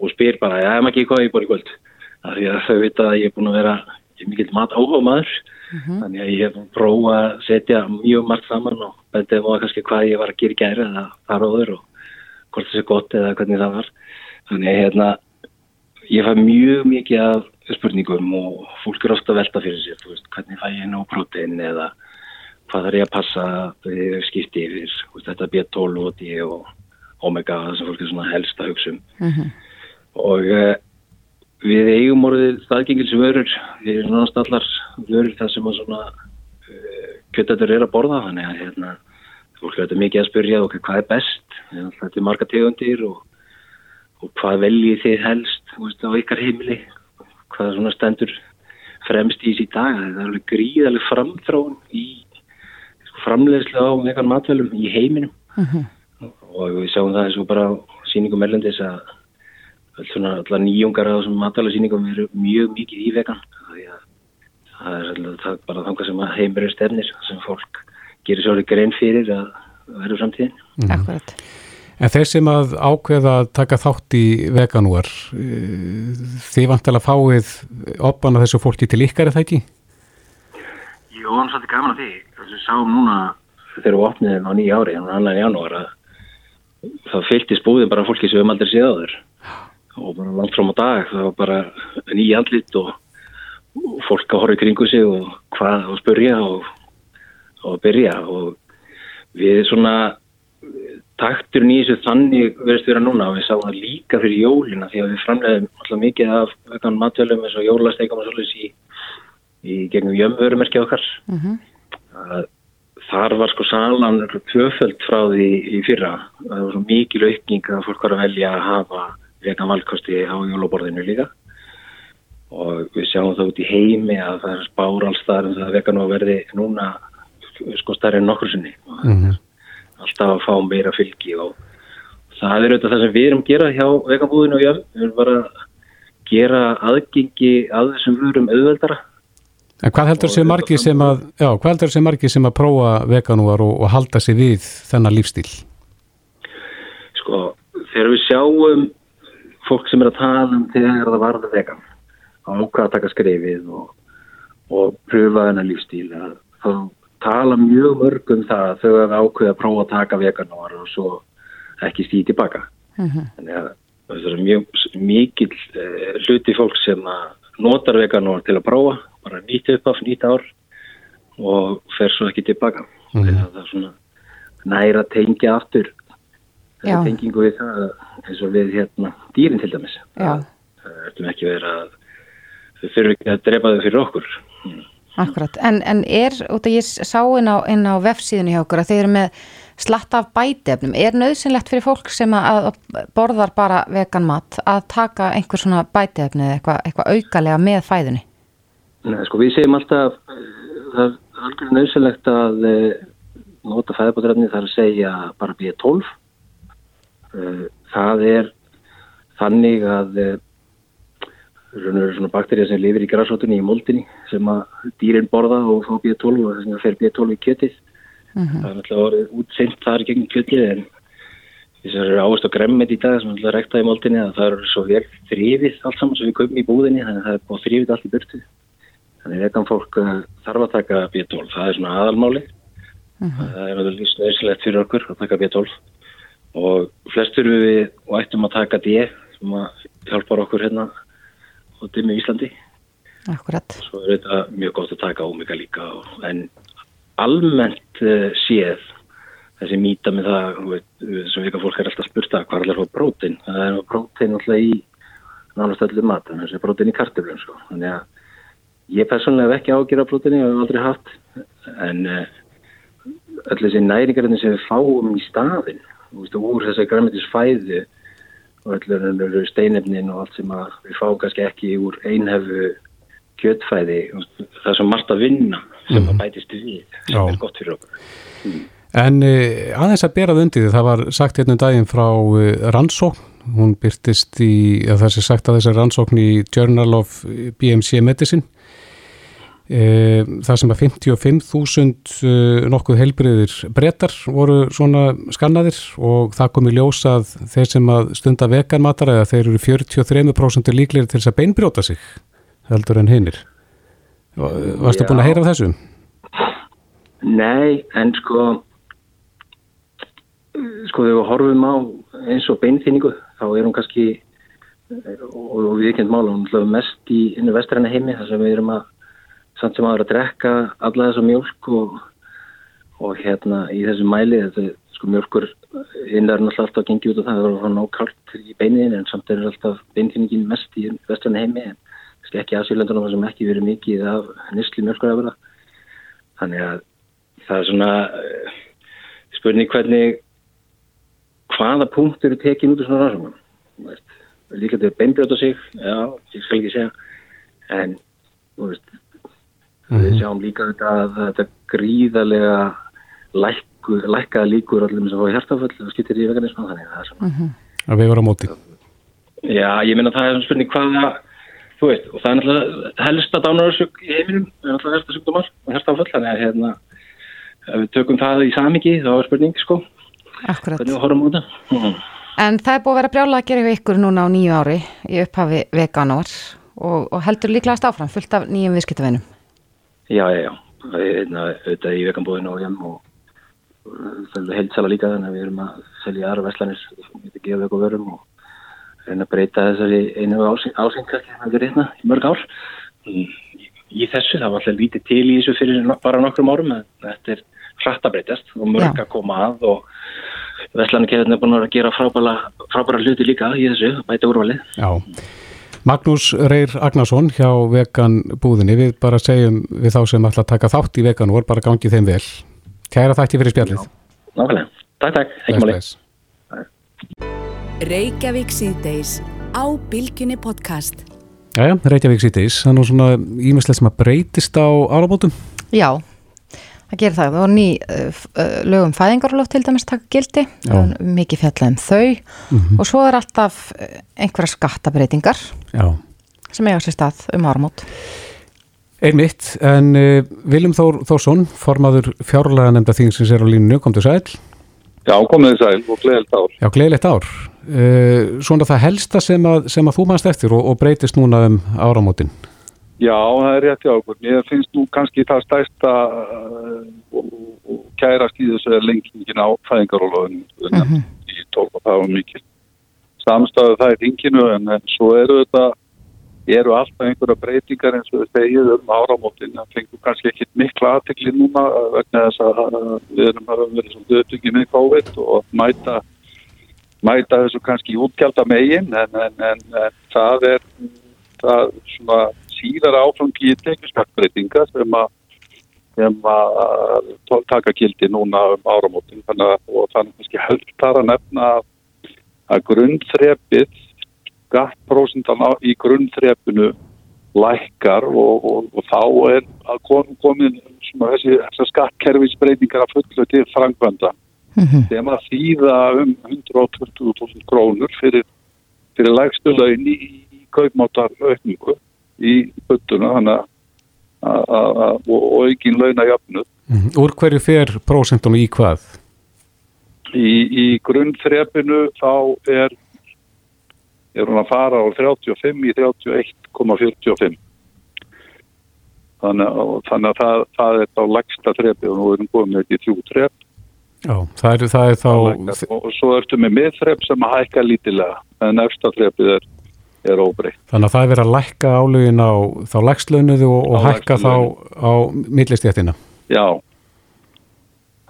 og spyr bara, já, maður ekki bor í kvöld. Er því að þau vita að ég er búin að vera er mikill mat áhuga maður mm -hmm. þannig að ég hef prófað að setja mjög margt saman og bendið múið kannski hvað ég var að gera í gæri eða þar áður og hvort það sé gott eða hvernig það var þannig að hérna ég fæ mjög mikið af spurningum og fólk er ofta að velta fyrir sér veist, hvernig fæ ég ná prótein eða hvað þarf ég að passa skipti yfir, veist, þetta B12 og D og omega það sem fólk er svona helst að hugsa um mm -hmm. og Við eigum orðið staðgengilsvörur, við erum náttúrulega allar vörur það sem að svona uh, kjötatur er að borða, þannig að hérna, fólk er þetta mikið að spyrja okkur hvað er best, þetta er marga tegundir og, og hvað veljið þið helst veist, á ykkar heimili, hvað svona stendur fremst í þessi dag, það er alveg gríðaleg framþróun í framleiðslu á einhvern matvælum í heiminum. Uh mhm. -huh. og við sjáum það eins og bara síningum erlendis að allar nýjungar á þessum matalasýningum eru mjög mikið í vegan það er, það er bara þangar sem heimurinn stefnir sem fólk gerir svolítið grein fyrir að verður samtíðin
mm. Akkurat
En þeir sem að ákveða að taka þátt í veganúar eh, þið vantilega fáið opana þessu fólki til ykkar er það ekki?
Jó, hann svolítið gaman að því þess að við sáum núna þegar við opniðum á nýja ári, hann var annan janúar að það fylgti spúðin bara fólki sem við höfum aldrei séð á þurr og bara langt fram á dag það var bara nýja andlit og, og fólk að horfa í kringu sig og hvað og spurja og, og byrja og við svona taktur nýjus þannig verðist vera núna og við sáum það líka fyrir jólina því að við framleiðum alltaf mikið af vegan matvölum eins og jólasteikam og svolítið í, í gegnum jömmvörumerkja okkar uh mhm. -huh. þar var sko salan tvöföld frá því í fyrra það var svo mikið aukning að fólk var að velja að hafa vegan valkosti á jólaborðinu líka. Og við sjáum það út í heimi að það er spár alls þar en það vegan og verði núna sko starri en nokkur sinni. Og mm -hmm. alltaf að fá meira fylgi og það er auðvitað það sem við erum að gera hjá veganbúðinu og ég erum bara gera aðgengi að þessum vörum auðveldara.
En hvað heldur þessi margi sem að já, hvað heldur þessi margi sem að prófa veganúar og, og halda sig við þennan lífstíl?
Sko, þegar við sjáum fólk sem er að tala um þegar það varður vegan ákvað að taka skrefið og, og pröfa þennan lífstíl þá tala mjög mörg um það að þau hefur ákveðið að prófa að taka veganóar og svo ekki stýði tilbaka. Þannig að það er mjög mikil uh, hluti fólk sem að notar veganóar til að prófa, bara nýtt upp af nýtt ár og fer svo ekki tilbaka. Þannig að það er svona næra tengja aftur
Já.
tengingu við það eins og við hérna dýrin til dæmis. Það ertum ekki verið að þau fyrir ekki að drepa þau fyrir okkur.
Akkurat, en, en er, út að ég sá inn á, inn á vefsíðunni hjá okkur að þeir eru með slatt af bætefnum, er nöðsynlegt fyrir fólk sem að að borðar bara vegan mat að taka einhver svona bætefni eða eitthvað eitthva aukalega með fæðunni?
Nei, sko við segjum alltaf eh, það er algjörlega nöðsynlegt að eh, nota fæðabóðræfni þar að segja bara B12 Eh, það er þannig að eh, raun og veru svona bakterja sem lifir í græsóttunni í moldinni sem að dýrin borða og fá B12 og þess vegna fer B12 í kjötið. Það er náttúrulega orðið útseint þar gegn kjötið en þessar eru áherslu á gremmet í dag sem er náttúrulega rektað í moldinni að það eru svo vel þrifið allt saman sem við kaupum í búðinni þannig að það er búið þrifið allt í burtu. Þannig vegan fólk eh, þarf að taka B12. Það er svona aðalmáli það er náttúrulega snöðsilegt fyrir okkur að taka B12 og flestur við og ættum að taka D sem að hjálpar okkur hérna á dimmi Íslandi
Akkurat.
svo er þetta mjög gott að taka omega líka en almennt uh, séð þessi mýta með það veit, sem vika fólk er alltaf að hvað er allir prótein það er prótein alltaf í nánast öllu mat þannig að það er prótein í kartöflum sko. þannig að ég persónulega hef ekki ágjör af próteini og hef aldrei haft en uh, öll þessi næringarinn sem við fáum í staðin úr þessari græmitis fæðu og öllur steinefnin og allt sem við fáum kannski ekki úr einhefu kjötfæði það er svo margt að vinna sem að bætist við. Sem er gott fyrir okkur.
En uh, aðeins að bera það undir því, það var sagt hérna um daginn frá uh, rannsókn, hún byrtist í, að það sé sagt að þessar rannsókn í Journal of BMC Medicine, uh, það sem að 55.000 uh, nokkuð heilbriðir brettar voru svona skannaðir og það kom í ljós að þeir sem að stunda veganmatar eða þeir eru 43% líklegir til þess að beinbrjóta sig, heldur en hinnir. Varstu
Já.
búin að heyra af þessu?
Nei, en sko sko þegar við horfum á eins og beinþýningu þá er hún kannski og, og við ekki er mest í innu vestræna heimi þar sem við erum að samt sem aður að drekka alla þessa mjölk og, og hérna í þessu mæli þetta sko mjölkur hinn er náttúrulega alltaf að gengi út á það er að fá nákvæmt í beinin en samt er alltaf beinþýningin mest í vestræna heimi en ekki aðsýrlendunum sem ekki verið mikið af nýsli mjölkurafura þannig að það er svona uh, spurning hvernig hvaða punkt eru tekin út úr svona rannsóknum? Líka til að beinbrjóta sig já, ég skal ekki segja en þú veist við sjáum líka þetta að þetta gríðarlega lækku, lækkaða líkur allir sem fá hjartaföll og skiptir í veganismu þannig að það er svona
Að við varum á móti.
Já, ég meina það er svona spurning hvaða þú veist, og það er náttúrulega helsta dánarsök í heiminum, það er náttúrulega helsta sjúkdómar og hjartaföll, þannig að hérna ef við tökum það í samingi, þá er spurning sko,
Akkurat.
hvernig við horfum á þetta mm.
En það er búið að vera brjála að gera ykkur núna á nýju ári í upphafi veganóar og, og heldur líklegast áfram fullt af nýjum viðskiptavinum.
Já, já, já, það er hérna auðvitað í veganbúðinu og hjem og uh, það er heilsala líka þannig að við erum að selja aðra veslanir, við getum eitthvað vörum og reyna að breyta þessari einu ásýnd kannski, það er hérna í mörg ár. Mm, Í, í þessu, það var alltaf lítið til í þessu fyrir bara nokkrum árum, en þetta er hratt að breytast og mörg að koma að og veslanarkeðin er búin að gera frábæra, frábæra hluti líka í þessu, bæta úrvalið.
Já. Magnús Reyr Agnarsson hjá vegan búðinni, við bara segjum við þá sem ætla að taka þátt í vegan og bara gangi þeim vel. Kæra þætti fyrir spjallið.
Nákvæmlega. Takk, takk, ekki máli.
Reykjavík síðdeis á Bilginni podcast.
Jæja, Reykjavík síðdeis, það er nú svona ímislegt sem að breytist á árabótum.
Já, það gerir það. Það var ný uh, lögum fæðingarlof til dæmis taka gildi, er mikið fjallað um þau og svo er alltaf uh, einhverja skattabreitingar
Já.
sem eiga sér stað um áramót.
Einmitt, en uh, Viljum Þór Þórsson, formaður fjárlega nefnda þingsins er á línu, kom til sæl.
Já, komið sæl og gleðilt ár.
Já, gleðilegt ár. Uh, svona það helsta sem að, sem að þú mannst eftir og, og breytist núna um áramótin.
Já, það er rétt hjá okkur. Mér finnst nú kannski það stæsta uh, kærast í þessu er lengingin á fæðingarólöðinu mm -hmm. í 12 og það var mikil. Samstæðu það er ringinu en, en svo eru þetta eru alltaf einhverja breytingar eins og þetta eigið um áramótin. Það fengur kannski ekki mikla aðtekli núna vegna þess að við erum að vera svona döðtöki með COVID og mæta, mæta þessu kannski útgjald megin en, en, en það er það svona síðar áfangi tekjuskattbreytinga sem að sem að taka gildi núna um áramótin. Þannig að, og þannig að kannski held þar að nefna að grunnþrepið skattprósentan í grunnþrepinu lækkar og, og, og þá er að komin svona þessi, þessi skattkerfisbreytingar að fullu til frangvönda mm -hmm. sem að þýða um 120.000 krónur fyrir, fyrir lægstu laun í, í kaupmáttar aukningu í puttuna þannig að og aukin launajafnu.
Mm -hmm. Úr hverju fer prósentum í hvað?
Í, í grunnþrepinu þá er er hún að fara á 35 í 31,45 þannig að, þannig að það, það er þá lagsta þrepi og nú erum við þetta í þrjú þrep
Já, það er, það er þá
og, og svo ertu með miðþrep sem að hækka lítilega en eftir þrepið er er óbreytt.
Þannig að það er verið að lækka álugin á þá lækslaunuðu og, og hækka þá á millistjættina.
Já,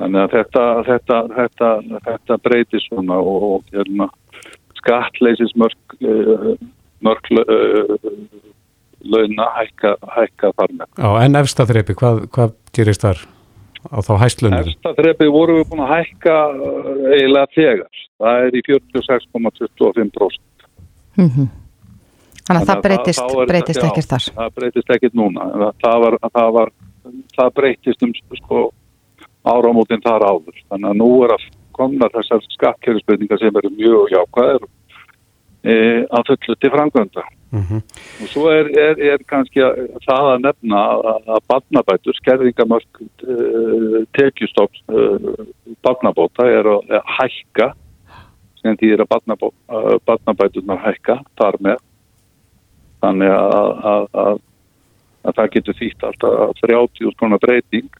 þannig að þetta, þetta, þetta, þetta breytir svona og, og hérna, skattleysis mörg, uh, mörg uh, launa hækka, hækka þar með.
Já, en efstaþreipi, hvað, hvað gerist þar á þá hæstlaunuðu?
Efstaþreipi voru við búin að hækka uh, eiginlega þegar. Það er í 46,25%.
Mhm. Mm Þannig að það breytist, það, breytist ekkert þar.
Já, það breytist ekkert núna. Það, var, það, var, það breytist um sko, áramótin þar áður. Þannig að nú er að komna þessar skattkerfisbreytingar sem eru mjög jákvæðir e, að fullu til frangvönda. Mm -hmm. Og svo er, er, er kannski að, það að nefna að, að barnabætur, skerðingamörk e, tekjustóps e, barnabóta er að hækka sem því er að barnabæturnar hækka þar með þannig að, að, að, að það getur þýtt alltaf 30 konar breyting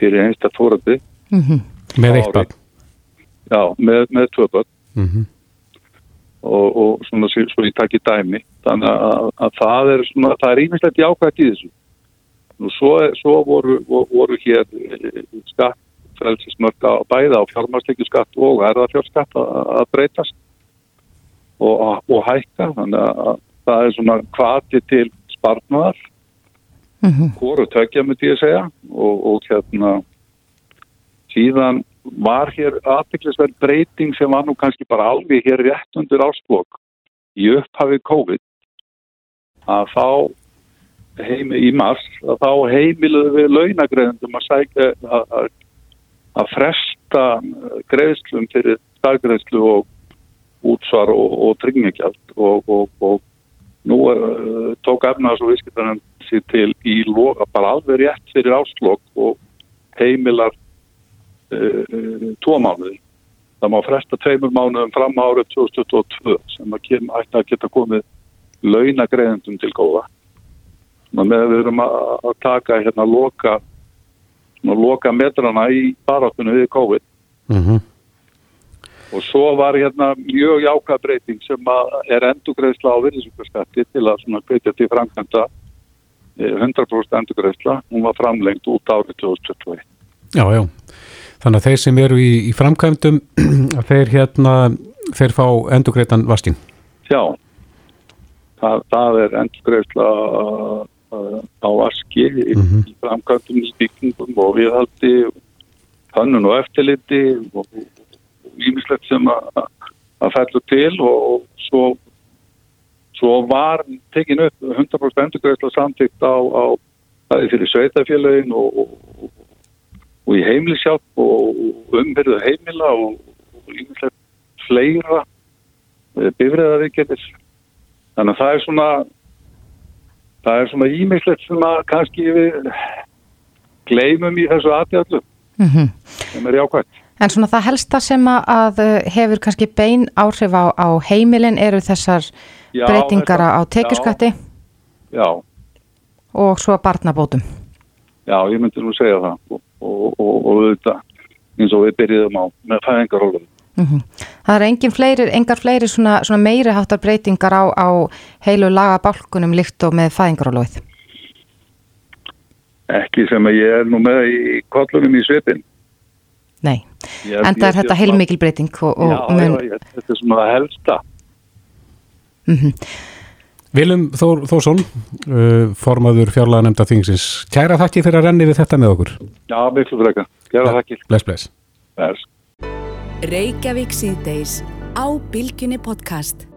fyrir einstaklega fórandi mm
-hmm. með eitt barn?
já, með, með tvö barn mm -hmm. og, og svona svo ég takk í dæmi. Þannig að það er svona, það er einmitt jákvægt í þessu. Og svo, svo voru, voru hér eh, skattfrælsismörk að bæða á fjármarsleikju skatt og erðarfjárskatt að breytast og, og hækka. Þannig að það er svona kvati til spartnaðar mm -hmm. hóru tökja myndi ég segja og, og hérna síðan var hér aðbygglisverð breyting sem var nú kannski bara alveg hér rétt undir áslokk í upphafi COVID að þá heimi í mars að þá heimiluðu við launagreðendum að sækja að, að, að fresta greiðslum fyrir stargreðslu og útsvar og, og tryggingjald og, og, og Nú uh, tók efnaðs og viðskiptarinn sér til í loka, bara alveg rétt fyrir áslokk og heimilar uh, tvo mánuði. Það má fresta tveimur mánuðum fram árið 2022 sem að kem, ætti að geta komið launagreðendum til góða. Með við erum að, að taka hérna loka, loka metrana í baráttunum við COVID. Mhm. Mm og svo var hérna mjög jákað breyting sem er endugreðsla á virðisvíkarskatti til að svona kveitja til framkvæmda 100% endugreðsla, hún var framlengt út árið 2021.
Já, já, þannig að þeir sem eru í, í framkvæmdum, þeir hérna, þeir fá endugreðan vasting?
Já, það, það er endugreðsla á vaski í, mm -hmm. í framkvæmdum, í byggingum og viðhaldi, hannun og eftirliti og ímislegt sem að fellur til og, og svo, svo var tekin upp 100% endurgræsla samtíkt á, á fyrir sveitafélagin og, og, og í heimlisjálf og umhverju heimila og ímislegt fleira eh, bifræðaríkjadis þannig að það er svona það er svona ímislegt sem að kannski við gleymum í þessu aðtjálfu mm -hmm. sem er jákvæmt
En svona það helsta sem að hefur kannski bein áhrif á, á heimilin eru þessar já, breytingar á tekjuskatti?
Já,
og svo barnabótum.
Já, ég myndi nú segja það og, og, og, og þetta eins og við byrjuðum á með fæðingarólum.
Mm -hmm. Það er engin fleiri, engar fleiri svona, svona meiri háttar breytingar á, á heilu lagabálkunum líkt og með fæðingarólóið?
Ekki sem að ég er nú með í kollunum í svipin.
Nei, en það er þetta heilmikil breyting og, og
já, mun... já, þetta er svona það helsta.
Mm -hmm.
Vilum Þór, Þórsson, uh, formaður fjárlega nefnda þingsins. Kæra þakki fyrir að renni við þetta með okkur.
Já, miklu freka. Kæra þakki.
Bless, bless.
Bless.
Reykjavík síðdeis á Bilginni podcast.